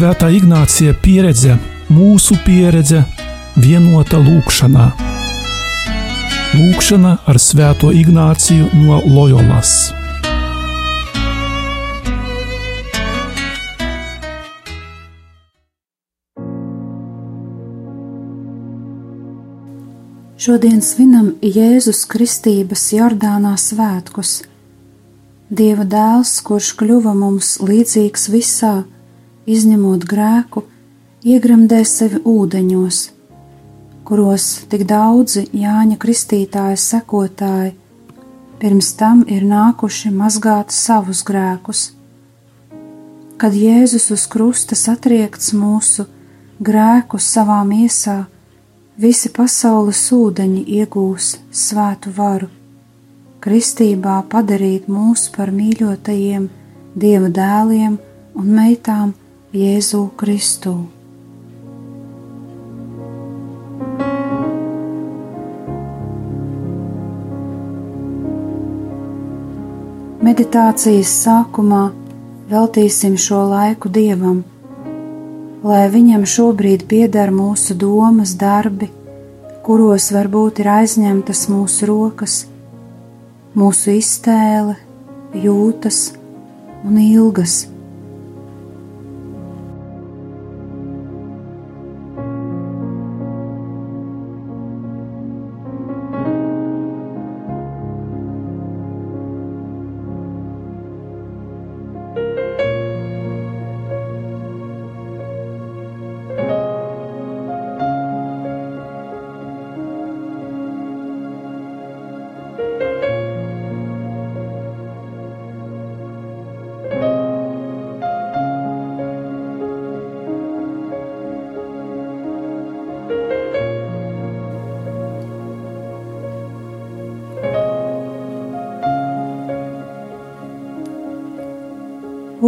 Svētā Ignācija pieredze, mūsu pieredze, vienota lūkšanā. Lūkšana ar Svēto Ignāciju no Loyolas. Šodien svinam Jēzus Kristības Jordānā svētkus. Dieva dēls, kurš kļuva mums līdzīgs visā, izņemot grēku, iegremdē sevi ūdeņos, kuros tik daudzi Jāņa Kristītāja sekotāji pirms tam ir nākuši mazgāt savus grēkus. Kad Jēzus uz krusta satriekts mūsu grēkus savā miesā, visi pasaules ūdeņi iegūs svētu varu, kristībā padarīt mūs par mīļotajiem Dieva dēliem un meitām Jēzu Kristu. Meditācijas sākumā veltīsim šo laiku Dievam lai viņam šobrīd pieder mūsu domas, darbi, kuros varbūt ir aizņemtas mūsu rokas, mūsu iztēle, jūtas un ilgas.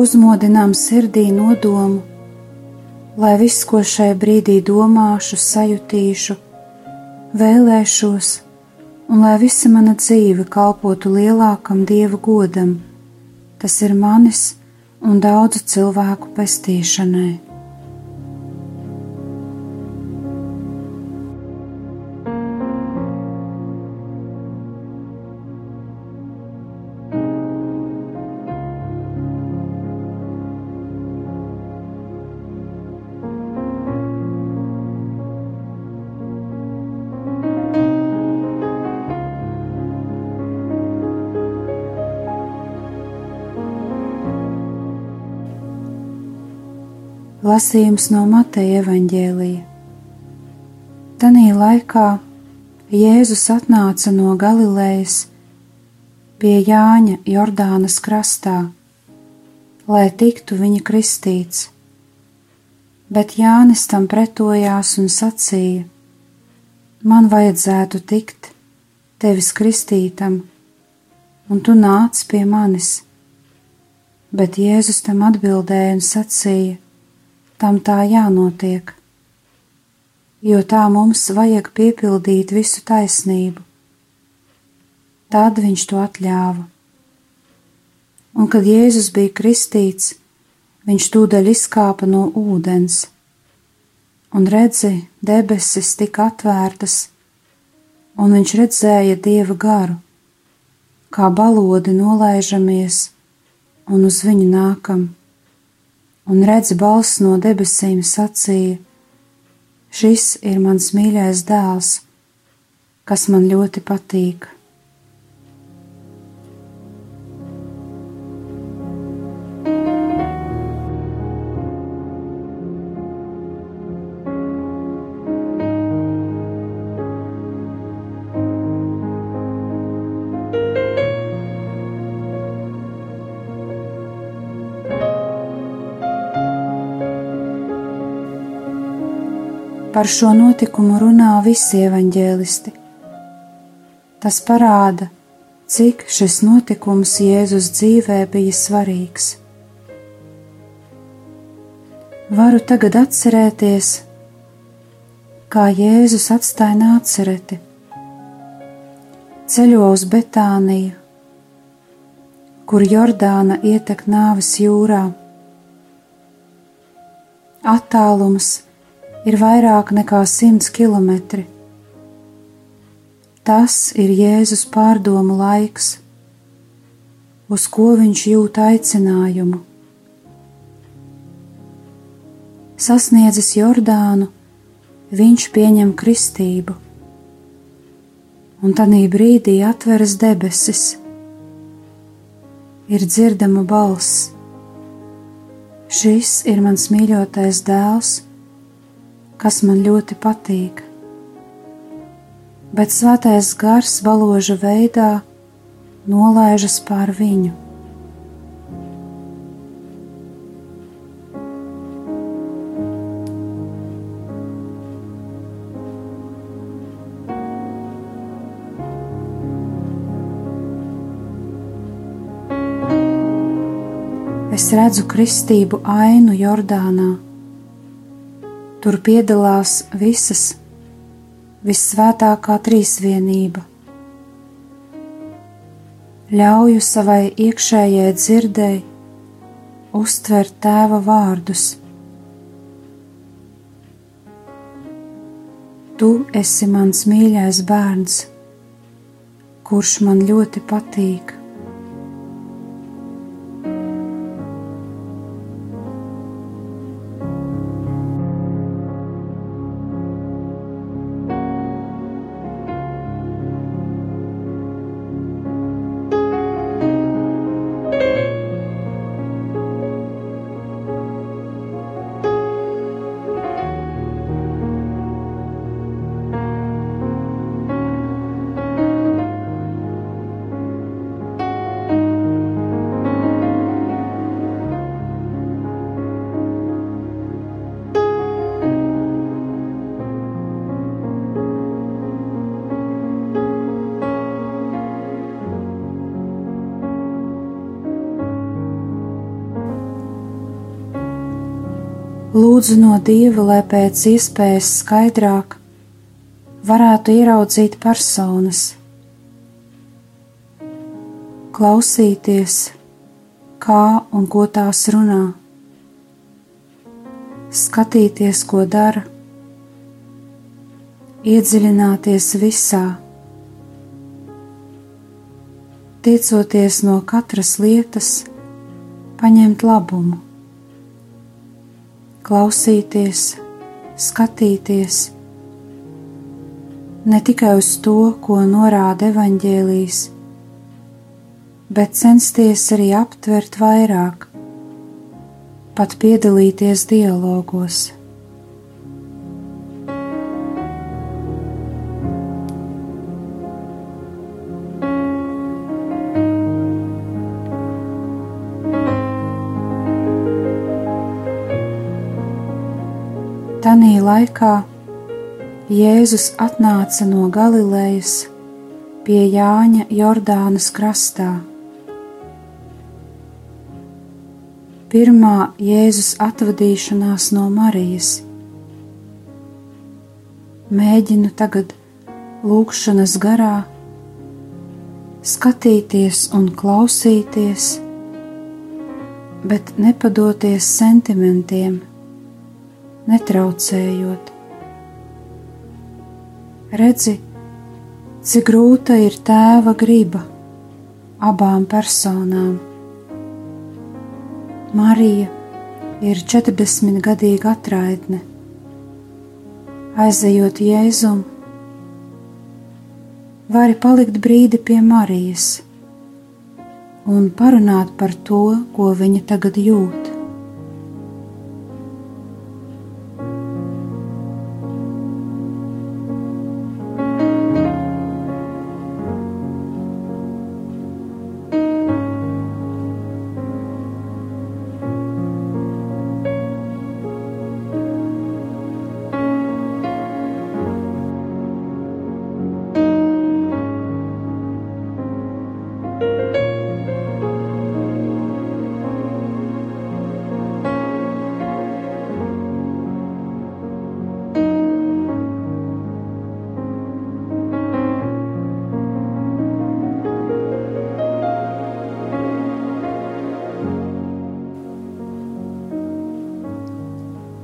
Uzmodinām sirdī nodomu, lai viss, ko šai brīdī domāšu, sajutīšu, vēlēšos, un lai visa mana dzīve kalpotu lielākam dieva godam, tas ir manis un daudzu cilvēku pestīšanai. Lasījums no Mateja evaņģēlija. Tanī laikā Jēzus atnāca no Galilejas pie Jāņa Jordānas krastā, lai tiktu viņa kristīts, bet Jānis tam pretojās un sacīja: Man vajadzētu tikt tevis kristītam, un tu nāc pie manis. Bet Jēzus tam atbildēja un sacīja: tam tā jānotiek, jo tā mums vajag piepildīt visu taisnību. Tad viņš to atļāva. Un kad Jēzus bija kristīts, viņš tūdaļ izkāpa no ūdens, un redzi, debesis tika atvērtas, un viņš redzēja dieva garu, kā balodi nolaižamies un uz viņu nākam un redz balss no debesīm sacīja: Šis ir mans mīļais dēls, kas man ļoti patīk. Par šo notikumu runā visi evaņģēlisti. Tas parāda, cik šis notikums Jēzus dzīvē bija svarīgs. Varu tagad atcerēties, kā Jēzus atstāja nācereti, ceļo uz Betāniju, kur Jordāna ietek nāves jūrā Attālums ir vairāk nekā simts kilometri. Tas ir Jēzus pārdomu laiks, uz ko viņš jūt aicinājumu. Sasniedzis Jordānu, viņš pieņem kristību, un tanī brīdī atveras debesis. Ir dzirdama balss: Šis ir mans mīļotais dēls, kas man ļoti patīk. Bet svētais gars baloža veidā nolaižas pār viņu. Es redzu kristību ainu Jordānā. Tur piedalās visas vissvētākā trīsvienība. Ļauju savai iekšējai dzirdēji uztvert tēva vārdus. Tu esi mans mīļais bērns, kurš man ļoti patīk. Lūdzu no Dieva, lai pēc iespējas skaidrāk varētu ieraudzīt personas, klausīties, kā un ko tās runā, skatīties, ko dara, iedziļināties visā, tiecoties no katras lietas, paņemt labumu klausīties, skatīties ne tikai uz to, ko norāda evaņģēlīs, bet censties arī aptvert vairāk, pat piedalīties dialogos. Tanī laikā Jēzus atnāca no Galilejas pie Jāņa Jordānas krastā. Pirmā Jēzus atvadīšanās no Marijas. Mēģinu tagad lūkšanas garā skatīties un klausīties, bet nepadoties sentimentiem netraucējot. Redzi, cik grūta ir tēva griba abām personām. Marija ir 40 gadīga atraitne. Aizejot Jēzum, vari palikt brīdi pie Marijas un parunāt par to, ko viņa tagad jūt.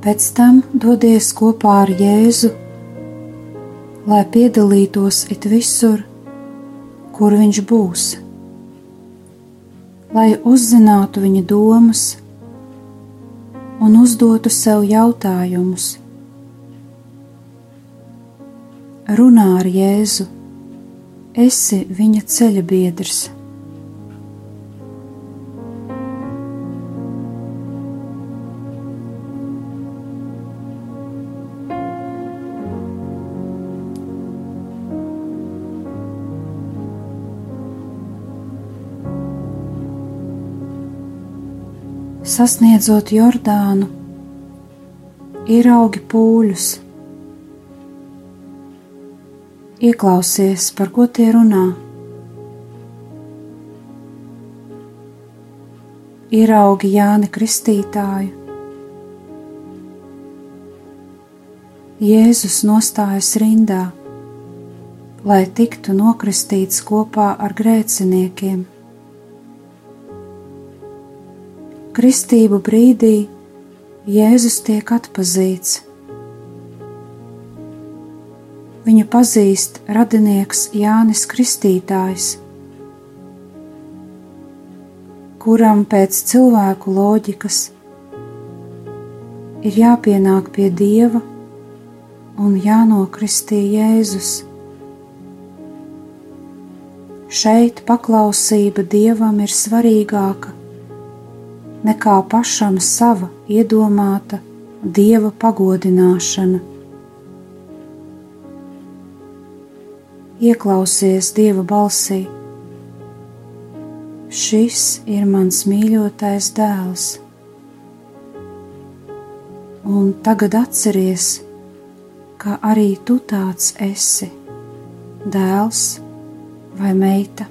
Pēc tam dodies kopā ar Jēzu, lai piedalītos it visur, kur viņš būs, lai uzzinātu viņa domas un uzdotu sev jautājumus. Runā ar Jēzu, esi viņa ceļa biedrs. Sasniedzot Jordānu, ieraugi pūļus, ieklausies, par ko tie runā. Ieraugi Jāni Kristītāju. Jēzus nostājas rindā, lai tiktu nokristīts kopā ar grēciniekiem. Kristību brīdī Jēzus tiek atpazīts. Viņu pazīst radinieks Jānis Kristītājs, kuram pēc cilvēku loģikas ir jāpienāk pie Dieva un jānokristī Jēzus. Šeit paklausība Dievam ir svarīgāka nekā pašam sava iedomāta dieva pagodināšana. Ieklausies dieva balsī. Šis ir mans mīļotais dēls, un tagad atceries, ka arī tu tāds esi, dēls vai meita.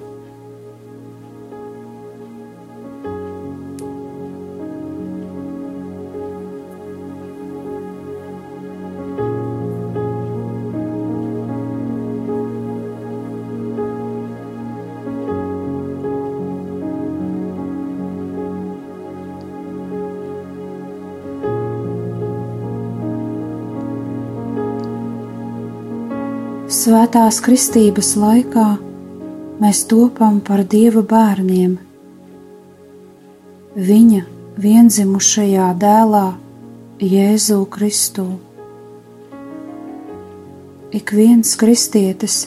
Svētās kristības laikā mēs topam par Dieva bērniem. Viņa vienzimušajā dēlā Jēzu Kristu. Ik viens kristietis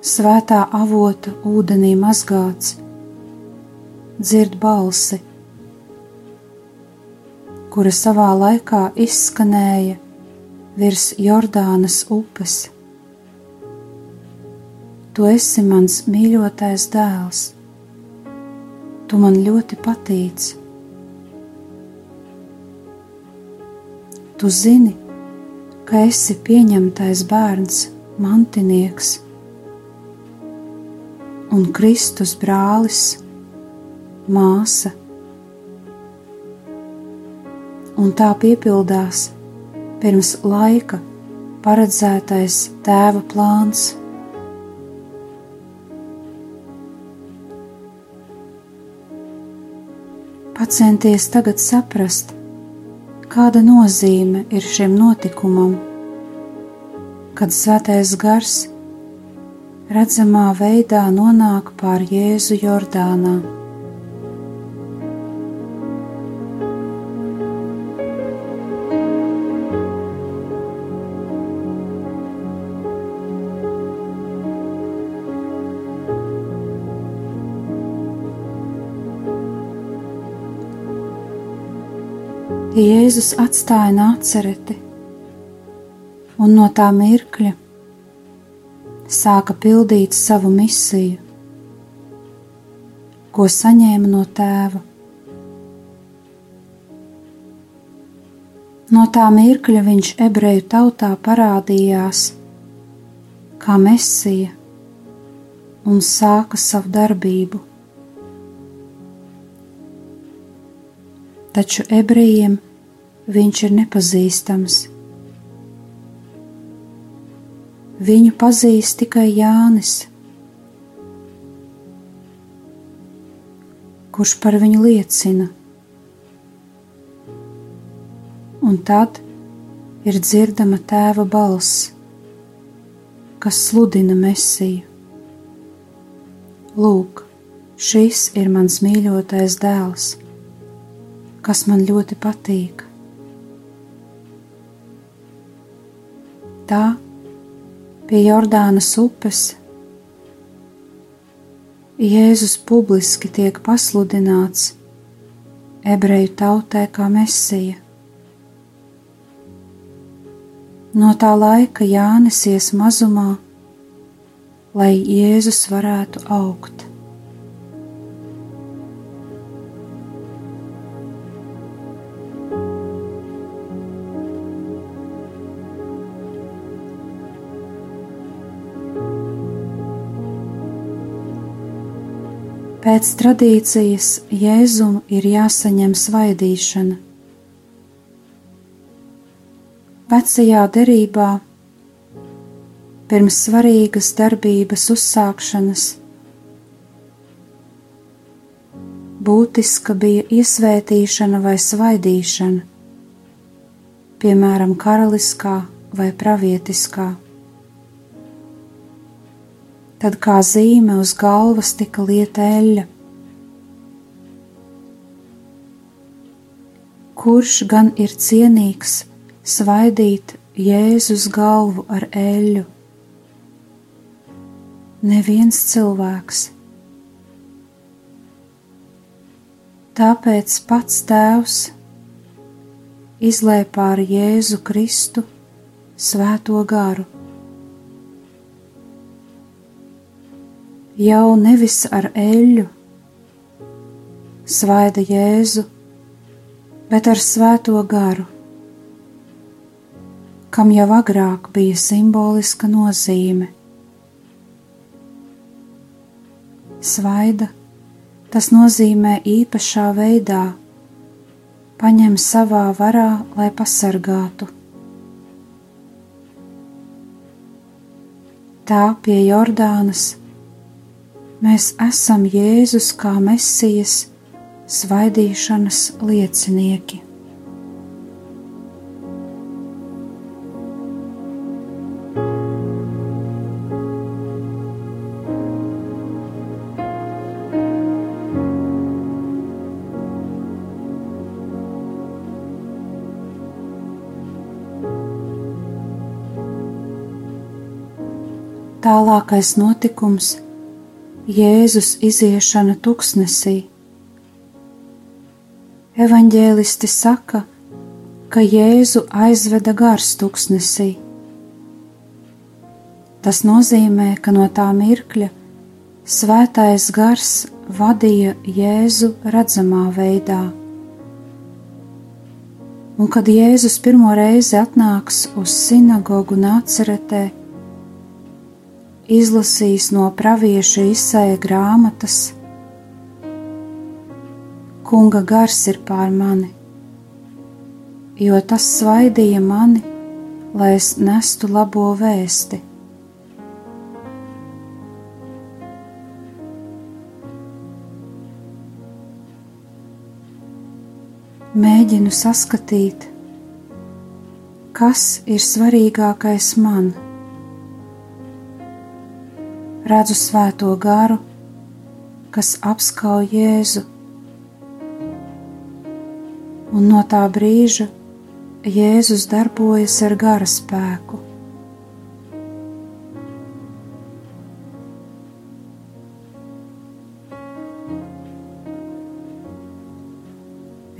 svētā avota ūdenī mazgāts, dzird balsi, kura savā laikā izskanēja virs Jordānas upes. Tu esi mans mīļotais dēls, tu man ļoti patīc. Tu zini, ka esi pieņemtais bērns, mantinieks un Kristus brālis, māsa. Un tā piepildās pirms laika paredzētais tēva plāns. Pacenties tagad saprast, kāda nozīme ir šim notikumam, kad svētais gars redzamā veidā nonāk pār Jēzu Jordānā. Jēzus atstāja nācereti, un no tā mirkļa sāka pildīt savu misiju, ko saņēma no tēva. No tā mirkļa viņš ebreju tautā parādījās kā mesija un sāka savu darbību. Taču ebrejiem viņš ir nepazīstams. Viņu pazīst tikai Jānis, kurš par viņu liecina. un tad ir dzirdama tēva balss, kas sludina mesiju. Lūk, šis ir mans mīļotais dēls, kas man ļoti patīk. Tā pie Jordānas upes Jēzus publiski tiek pasludināts ebreju tautē kā mesija. No tā laika Jānis ies mazumā, lai Jēzus varētu augt. Pēc tradīcijas Jēzum ir jāsaņem svaidīšana. Vecajā derībā pirms svarīgas darbības uzsākšanas būtiska bija iesvētīšana vai svaidīšana, piemēram, karaliskā vai pravietiskā tad kā zīme uz galvas tika lieta eļļa. Kurš gan ir cienīgs svaidīt Jēzus galvu ar eļļu? Neviens cilvēks. Tāpēc pats Tēvs izlēja pār Jēzu Kristu svēto garu jau nevis ar eļļu, svaida Jēzu, bet ar svēto garu, kam jau agrāk bija simboliska nozīme. Svaida tas nozīmē īpašā veidā, paņem savā varā, lai pasargātu. Tā pie Jordānas mēs esam Jēzus kā Mesijas svaidīšanas liecinieki. Tālākais notikums Jēzus iziešana tuksnesī. Evanģēlisti saka, ka Jēzu aizveda gars tuksnesī. Tas nozīmē, ka no tā mirkļa svētais gars vadīja Jēzu redzamā veidā. Un kad Jēzus pirmo reizi atnāks uz sinagogu nāceretē, izlasījis no pravieša izsēja grāmatas. Kunga gars ir pār mani, jo tas svaidīja mani, lai es nestu labo vēsti. Mēģinu saskatīt, kas ir svarīgākais man redzu svēto garu, kas apskauj Jēzu. Un no tā brīža Jēzus darbojas ar gara spēku.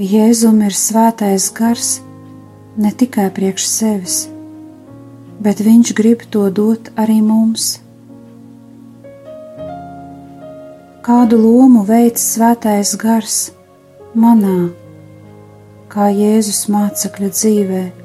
Jēzum ir svētais gars ne tikai priekš sevis, bet viņš grib to dot arī mums. Kādu lomu veids svētais gars manā, kā Jēzus mācekļa dzīvēm.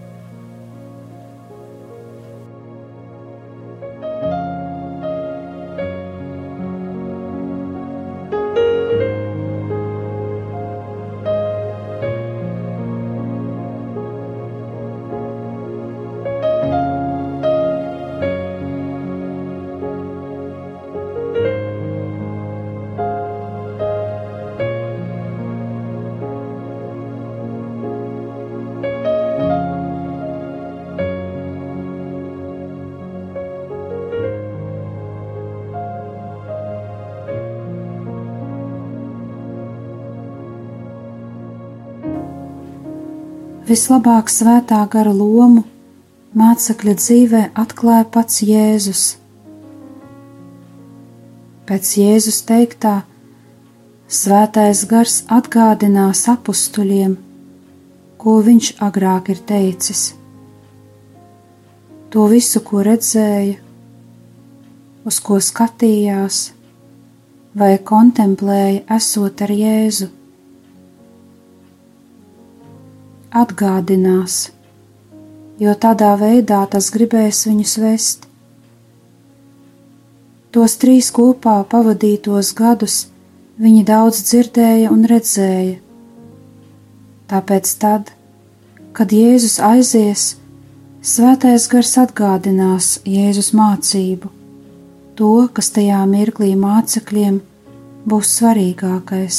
Vislabāk svētā gara lomu mācekļa dzīvē atklāja pats Jēzus. Pēc Jēzus teiktā, svētais gars atgādinās apstuļiem, ko viņš agrāk ir teicis. To visu, ko redzēja, uz ko skatījās vai kontemplēja, esot ar Jēzu. Atgādinās, jo tādā veidā tas gribēs viņus vest. Tos trīs kopā pavadītos gadus viņi daudz dzirdēja un redzēja. Tāpēc tad, kad Jēzus aizies, Svētais gars atgādinās Jēzus mācību, to, kas tajā mirklī mācekļiem būs svarīgākais.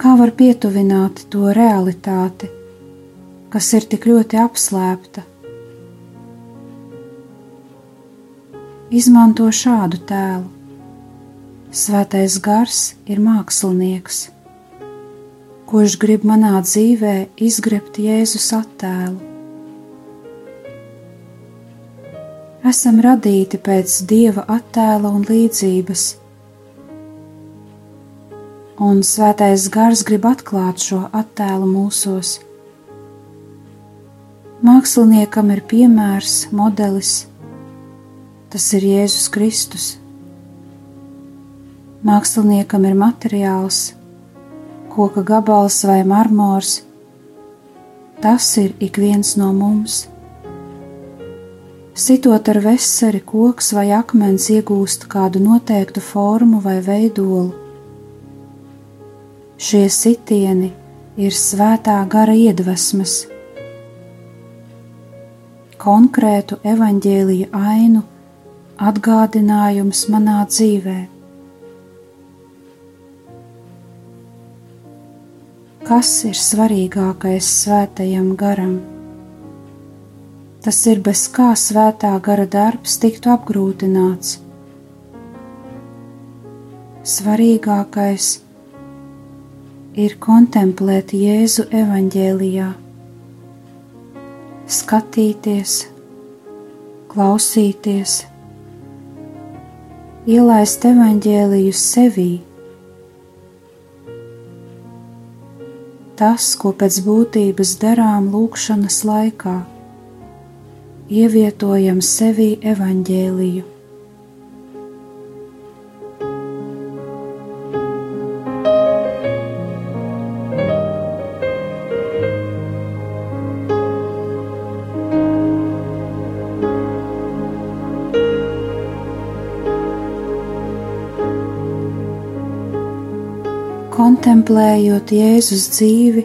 Kā var pietuvināt to realitāti, kas ir tik ļoti apslēpta? Izmanto šādu tēlu. Svētais gars ir mākslinieks, kurš grib manā dzīvē izgrebt Jēzus attēlu. Esam radīti pēc dieva attēla un līdzības un svētais gars grib atklāt šo attēlu mūsos. Māksliniekam ir piemērs, modelis, tas ir Jēzus Kristus. Māksliniekam ir materiāls, koka gabals vai marmors. Tas ir ik viens no mums. Sitot ar veseli, koks vai akmens iegūst kādu noteiktu formu vai veidolu Šie sitieni ir svētā gara iedvesmas, konkrētu evaņģēlīja ainu atgādinājums manā dzīvē. Kas ir svarīgākais svētajam garam? Tas ir bez kā svētā gara darbs tiktu apgrūtināts. Svarīgākais ir ir kontemplēt Jēzu evaņģēlijā, skatīties, klausīties, ielaist evaņģēliju sevī. Tas, ko pēc būtības darām lūkšanas laikā, ievietojam sevī evaņģēliju. Kontemplējot Jēzus dzīvi,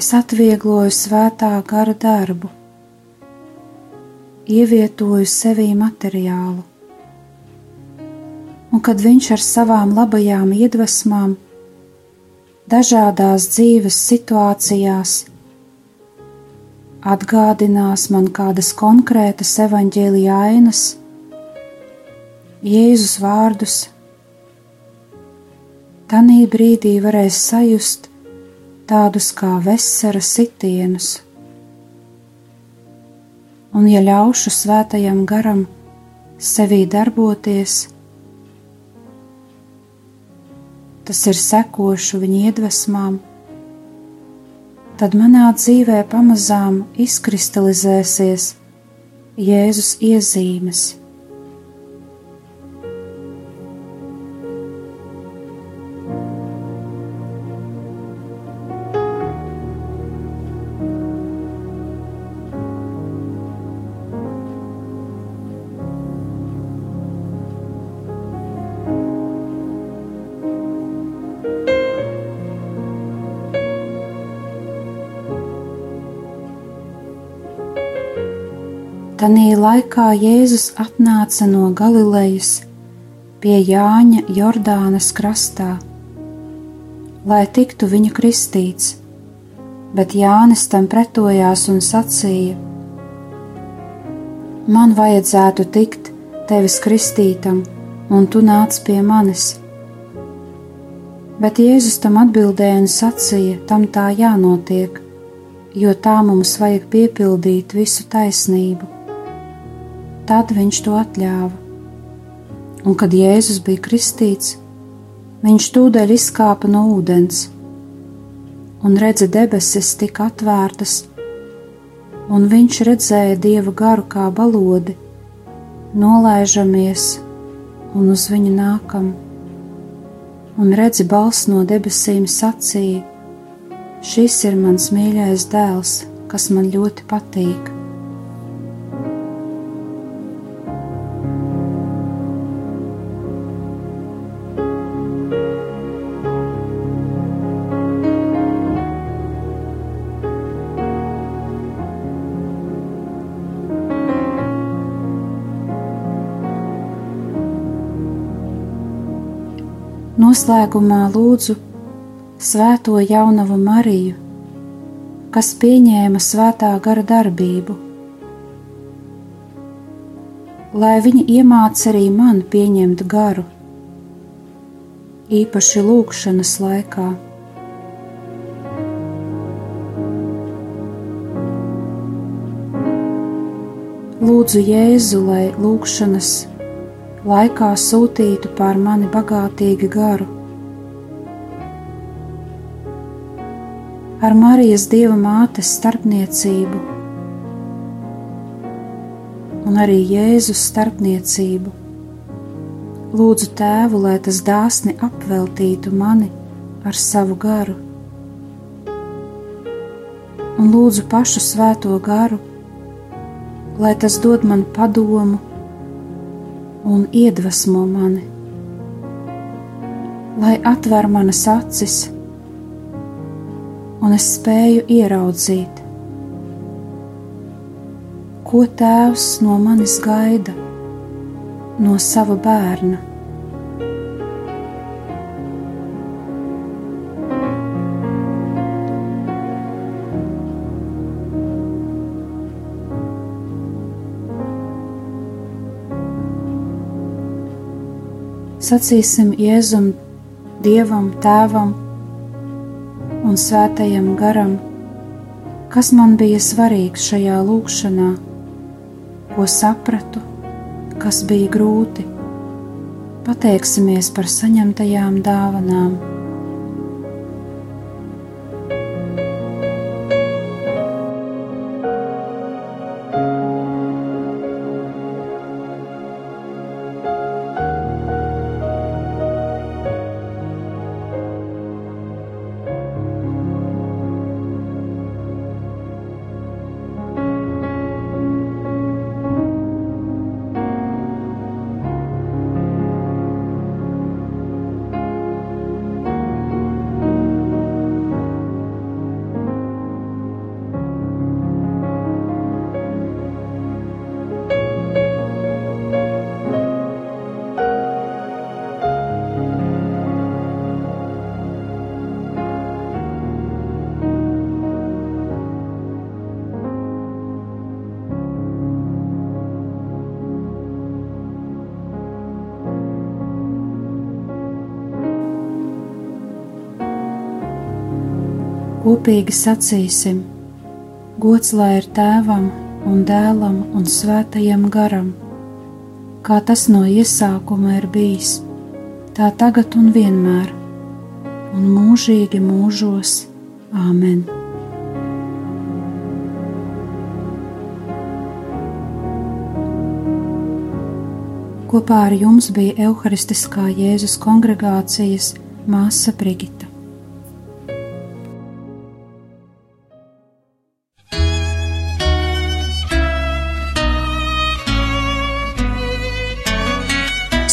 es atviegloju svētā gara darbu, ievietoju sevī materiālu, un kad viņš ar savām labajām iedvesmām, dažādās dzīves situācijās atgādinās man kādas konkrētas evaņģēlīja ainas, Jēzus vārdus Tanī brīdī varēs sajust tādus kā vesera sitienus, un ja ļaušu svētajam garam sevī darboties, tas ir sekošu viņa iedvesmām, tad manā dzīvē pamazām izkristalizēsies Jēzus iezīmes. Tanī laikā Jēzus atnāca no Galilejas pie Jāņa Jordānas krastā, lai tiktu viņu kristīts, bet Jānis tam pretojās un sacīja: Man vajadzētu tikt tevis kristītam, un tu nāc pie manis. Bet Jēzus tam atbildēja un sacīja: Tam tā jānotiek, jo tā mums vajag piepildīt visu taisnību. Tad viņš to atļāva. Un kad Jēzus bija kristīts, viņš tūdaļ izkāpa no ūdens, un redza debesis tika atvērtas, un viņš redzēja dievu garu kā balodi, nolaižamies un uz viņu nākam. Un redzi, balss no debesīm sacīja: Šis ir mans mīļais dēls, kas man ļoti patīk. Noslēgumā lūdzu Svēto jaunavu Mariju, kas pieņēma svētā gara darbību, lai viņa iemāca arī man pieņemt garu, īpaši lūkšanas laikā. Lūdzu Jēzu, lai lūkšanas laikā sūtītu pār mani bagātīgi garu. Ar Marijas Dieva mātes starpniecību un arī Jēzus starpniecību. Lūdzu Tēvu, lai tas dāsni apveltītu mani ar savu garu, un lūdzu pašu svēto garu, lai tas dod man padomu un iedvesmo mani, lai atver manas acis, un es spēju ieraudzīt, ko Tēvs no manis gaida, no sava bērna. Sacīsim Jēzum, Dievam, Tēvam un Svētajam Garam, kas man bija svarīgs šajā lūkšanā, ko sapratu, kas bija grūti. Pateiksimies par saņemtajām dāvanām. Kopīgi sacīsim: Gods lai ir tēvam un dēlam un svētajam garam, kā tas no iesākuma ir bijis, tā tagad un vienmēr, un mūžīgi mūžos. Āmen! Kopā ar jums bija Euharistiskā Jēzus kongregācijas māsa Brigita.